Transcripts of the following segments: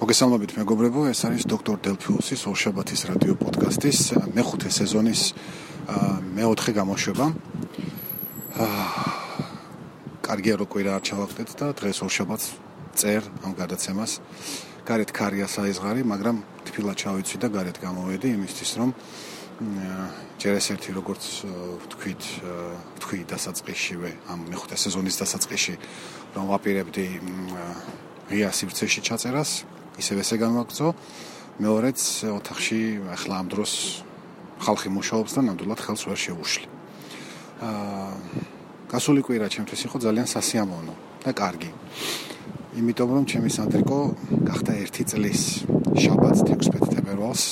მოგესალმებით მეგობრებო, ეს არის დოქტორ დელფიუსის ორშაბათის რადიო პოდკასტის მეხუთე სეზონის მეოთხე გამოშვება. კარგია რო კვირა არ ჩავახდეთ და დღეს ორშაბათს წერ ამ გადაცემას. გარეთ ქარია საიზღარი, მაგრამ თბილად ჩავიცვი და გარეთ გამოვედი იმისთვის რომ ჯერ ეს ერთი როგორც ვთქვით, ვთქვი დასაწყისშივე ამ მეხუთე სეზონის დასაწყისში რომ ვაპირებდი ღია სივრცეში ჩაწერას ისევ ესე განვაგრძო. მეორეც ოთახში ახლა ამ დროს ხალხი მუშაობს და ნამდვილად ხელს ვერ შეუშლი. აა გასული კვირა ჩემთვის იყო ძალიან სასიამოვნო და კარგი. იმიტომ რომ ჩემი სანდრიკო გახდა 1 წლის შაბათს 16 თებერვალს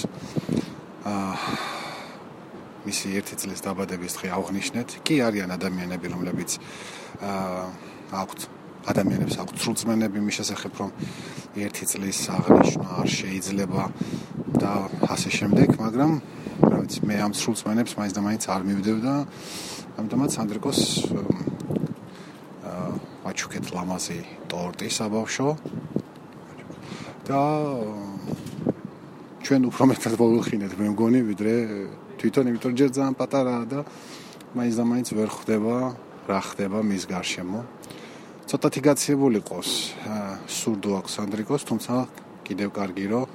აა მისი 1 წლის დაბადების დღე აღნიშნეთ. კი არიან ადამიანები, რომლებიც აა აქვთ ადამიანებს აქვთ სრულწმენები მის შესახებ რომ ერთი წლის აღნიშნა არ შეიძლება და ასე შემდეგ, მაგრამ რა ვიცი, მე ამ სრულწმენებს მაინც და მაინც არ მივდებ და ამიტომაც სანდრიკოს აა აჩუქეთ ლამაზი ტორტი საბავშვო. და ჩვენ უფრო მეტად მოვიხინეთ მე მგონი ვიდრე თვითონ იმიტომ ჯერ ძალიან პატარაა და მაინც და მაინც ვერ ხვდება რა ხდება მის გარშემო ცოტათი გაცილებულიყოს სურდო აქვს ანდრიკოს, თუმცა კიდევ კარგი რომ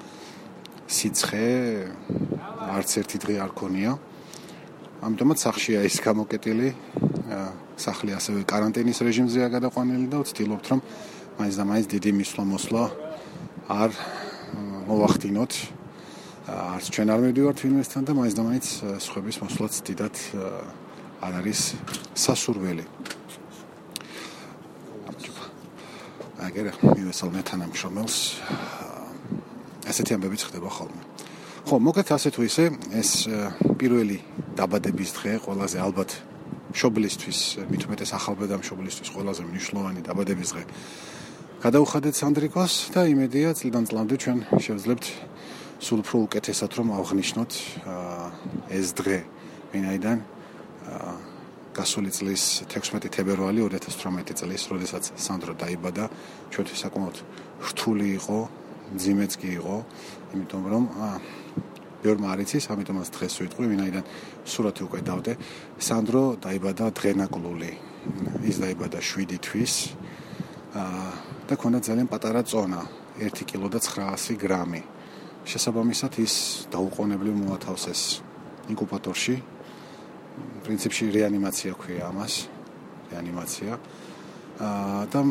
სიცხე არც ერთი დღე არ ქონია. ამიტომაც სახშია ის გამოკეტილი სახლი ასევე каранტინის რეჟიმზეა გადაყვანილი და ვცდილობთ რომ მაინც და მაინც დიდი მისლო-მოსლო არ მოვახდინოთ არც ჩვენ არ მივდივართ ფილმესთან და მაინც და მაინც სხვების მოსვლაც დიდად არ არის სასურველი. აგერ მივესალმე თანამშრომელს ასეთი ამბები ხდება ხოლმე. ხო მოგეთ ასე თუ ისე ეს პირველი დაბადების დღე ყველაზე ალბათ შობლისთვის მით უმეტეს ახალბედა მშობლისთვის ყველაზე მნიშვნელოვანი დაბადების დღე. გადაუხადეთ სანდრიკოს და იმედია წლიდან წლამდე ჩვენ შევძლებთ სულ უფრო უკეთესად რომ აღნიშნოთ ეს დღე ვინაიდან გასული წლის 16 თებერვალი 2018 წლის, როდესაც სანდრო დაიბადა, ჩვენთვის საკმაოდ რთული იყო, ძიმეც კი იყო, იმიტომ რომ ბევრ მარიცის, ამიტომაც დღეს ვიტყვი, ვინაიდან სურათი უკვე დავდე. სანდრო დაიბადა დღენაკლული. ის დაიბადა 7 თვის. აა და ქონდა ძალიან პატარა წონა, 1 კილო და 900 გრამი. შესაბამისად ის დაუყოვნებლივ მოათავსეს ინკუბატორში პრინციპში რეანიმაცია ქვია ამას რეანიმაცია. აა და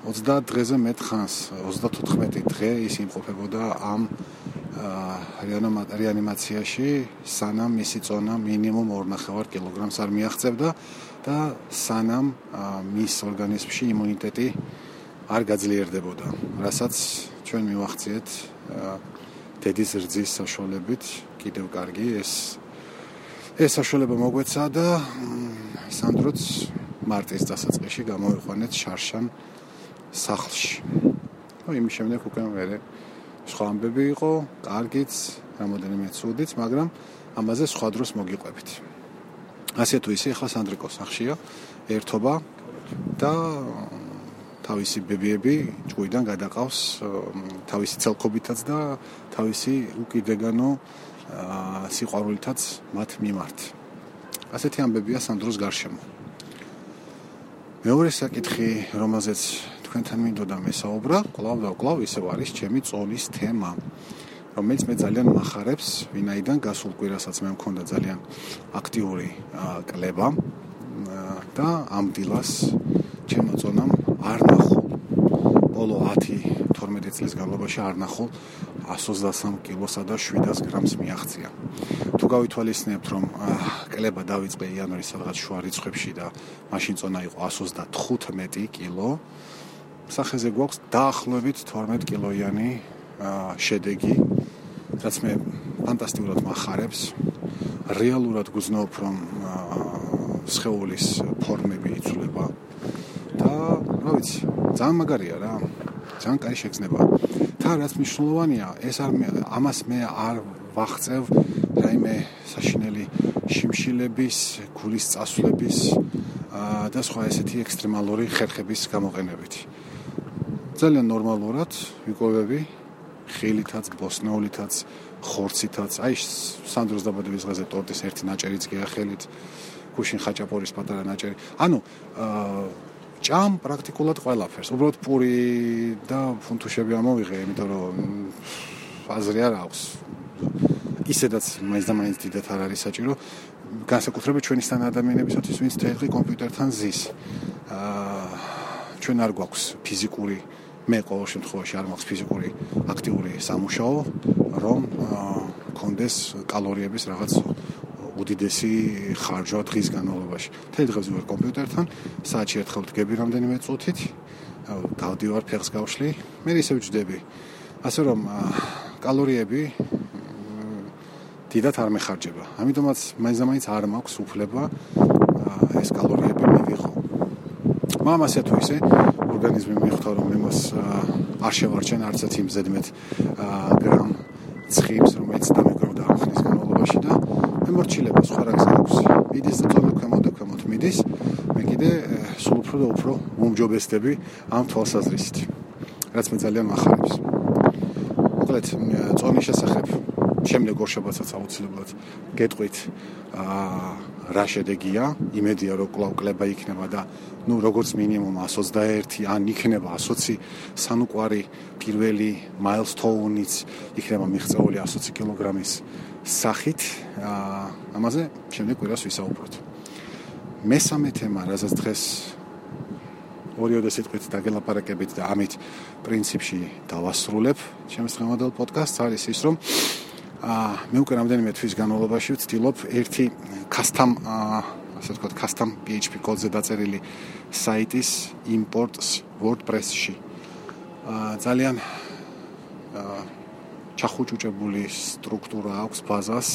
30 დღეზე მეტ ხანს 34 დღე ის იმყოფებოდა ამ რეანიმაციაში სანამ მისი წონა მინიმუმ 2.5 კილოგრამს არ მიაღწევდა და სანამ მის ორგანიზმში იმუნიტეტი არ გაძლიერდებოდა. რასაც ჩვენ მივახციეთ დედის რძის საშუალებით კიდევ კარგი ეს ეს საშუალება მოგვეცა და სანდროც მარტის დასაწყისში გამოიყვანეთ შარშან სახლში. ну იმის შემდეგ უკვე მე სხვა ამბები იყო, კარგიც, რამოდენიმე ცუდიც, მაგრამ ამაზე სხვა დროს მოგიყვებით. ასე თუ ისე ახლა სანდრიკოს სახლშია ერთობა და თავისი ბებიები ჭუიდან გადაყავს თავისი ცელკობითაც და თავისი უკიდეგანო სიყვარულითაც მათ მიმართ. ასეთი ამბებია სანდროს გარშემო. მეორე საკითხი, რომელზეც თქვენთან მინდოდა მესაუბრა, კლავ და კლავ ისევ არის ჩემი წონის თემა. რომელიც მე ძალიან מחარებს, ვინაიდან გასულ კვირასაც მე მქონდა ძალიან აქტიური კლება და ამ დილას ჩემო წონამ 10-12 წლის განმავლობაში არ ნახო 123 კილოსა და 700 გრამს მიაღწია. თუ გავითვალისწინებთ, რომ კლება დავიწყე იანვრის სადღაც შუა რიცხვებში და მაშინ წონა იყო 135 კილო, სახეზე გვაქვს დაახლოებით 12 კილოიანი შედეგი, რაც მე ფანტასტიკურად מחარებს. რეალურად გძნობ, რომ სხეულის ფორმები იცვლება და რა ვიცი, ძალიან მაგარია რა. ძალიან კაი შეგრძნება. თან რაც მნიშვნელოვანია, ეს არ ამას მე არ ვახწევ რაიმე საშინელი შიმშილების, გულის წასვლების და სხვა ესეთი ექსტრემალური ხერხების გამოყენებით. ძალიან ნორმალურად ვიკვებები ხილითაც, ბოსნეულითაც, ხორცითაც. აი სანდროს დაბადების დღეზე ტორტის ერთი ნაჭერიც გიახელით. გუშინ ხაჭაპურის პატარა ნაჭერი. ანუ აა ჭამ პრაქტიკულად ყველაფერს. უბრალოდ პური და ფუნთუშები ამოვიღე, იმიტომ რომ აზრი არ აქვს. ისედაც მაინც და მაინც დიდათ არ არის საჭირო. განსაკუთრებით ჩვენისთან ადამიანებისთვის, ვინც თეთრი კომპიუტერთან ზის. აა ჩვენ არ გვაქვს ფიზიკური მე ყოველ შემთხვევაში არ მაქვს ფიზიკური აქტიური სამუშაო, რომ კონდეს კალორიების რაღაც უდიდესი ხარჯვა დღის განმავლობაში. თეთრ დღეს ვარ კომპიუტერთან, საათში ერთხელ დგები რამდენიმე წუთით, დავდივარ ფეხს გავშლი, მე ისევ ვჯდები. ასე რომ კალორიები დიდათ არ მეხარჯება. ამიტომაც მაინც და მაინც არ მაქვს უფლება ეს კალორიები მივიღო. მაგრამ ასე თუ ისე ორგანიზმი მიხვდა რომ იმას არ შევარჩენ არცაც იმ ზედმეთ გრამ ცხიმს რომელიც დამეკროდა ამ ხნის განმავლობაში და ემორჩილება სხვა რა გზებს. მიდის და თონა ქვემოთ და ქვემოთ მიდის. მე კიდე სულ უფრო და უფრო მომჯობესდები ამ თვალსაზრისით. რაც მე ძალიან מחარებს. მოკლედ წონის შესახებ შემდეგ ორ შაბათსაც აუცილებლად გეტყვით აა რა შედეგია? იმედია რომ კვლავ კლება იქნება და ну როგორც მინიმუმ 121 ან იქნება 120 სანუკვარი პირველი მაილსტოუნიც იქნება მიღწეული 120 კილოგრამის სახით ამაზე შემდეგ კვირას ვისაუბროთ მესამე თემა რასაც დღეს ორიოდე სიტყვით დაგელაპარაკებით და ამით პრინციპში დავასრულებ ჩემს დღევანდელ პოდკასტს არის ის რომ აა მე უკვე რამდენიმე თვის განმავლობაში ვცდილობ ერთი custom ასე ვთქვათ custom PHP კოდზე დაწერილი საიტის იმპორტს WordPress-ში. აა ძალიან აა ჩახუჭუჭებული სტრუქტურა აქვს ბაზას,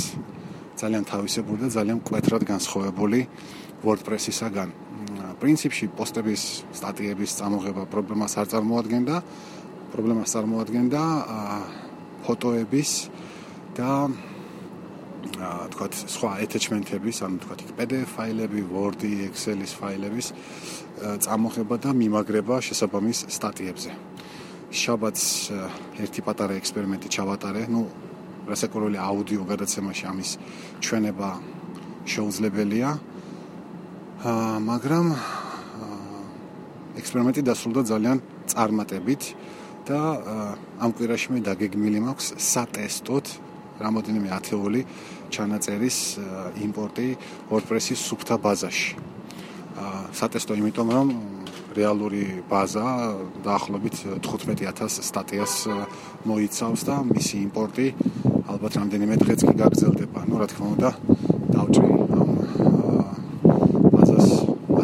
ძალიან თავისებური და ძალიან კვეთრად განსხვავებული WordPress-ისაგან. პრინციპში პოსტების, სტატიების წამოღება პრობლემას არ წარმოადგენდა. პრობლემას წარმოადგენდა ფოტოების და აა თქვათ სხვა attachment-ების, ანუ თქვათ PDF ფაილები, Word-ი, Excel-ის ფაილების წამოღება და მიმაგრება შესაბამის სტატიებზე. შაბათს ერთი პატარა ექსპერიმენტი ჩავატარე, ну, რასაკვირველი აუდიო გადაცემაში ამის ჩვენება შეუძლებელია. აა მაგრამ ექსპერიმენტი დასრულდა ძალიან წარმატებით და ამ კვირაში მე დაგეგმილი მაქვს სატესტოდ რამოდენიმე ათეული ჩანაწერის იმპორტი WordPress-ის სუფთა ბაზაში. სატესტო იმიტომ რომ რეალური ბაზა დაახლოებით 15000 სტატიას მოიცავს და მისი იმპორტი ალბათ რამდენიმე დღეც კი გაგრძელდება. ну, რა თქმა უნდა, დავჭრი ამ ბაზას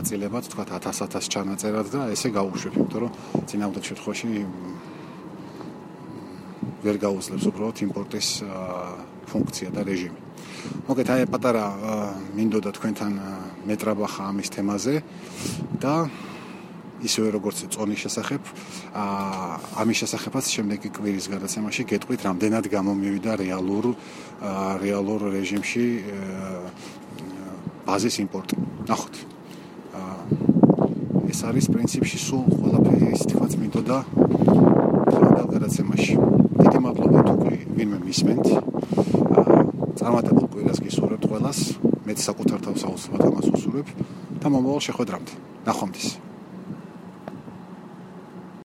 აწილებად, თქვა 1000-1000 ჩანაწერად და ესე გავუშვებ, იმიტომ რომ წინააღმდეგ შემთხვევაში ვერ გაუძლებს უბრალოდ იმპორტის ფუნქცია და რეჟიმი. მოგეთ აი პატარა მინდოდა თქვენთან მეტრაბახა ამის თემაზე და ისევე როგორც წონის შესახებ, აა ამის შესახებაც შემდეგი კვირის გადაცემაში გეტყვით, რამდენად გამომივიდა რეალურ რეალურ რეჟიმში ბაზის იმპორტი. ნახოთ. აა ეს არის პრინციპში სულ ყველაფერი ის თქოს მინდოდა გადაცემაში. დიდი მადლობა თუ ვინმე მისმენთ. წარმატებულ კვირას გისურვებთ ყველას. მეც საკუთარ თავს აუცილებლად ამას უსურვებ და მომავალ შეხვედრამდე. ნახვამდის.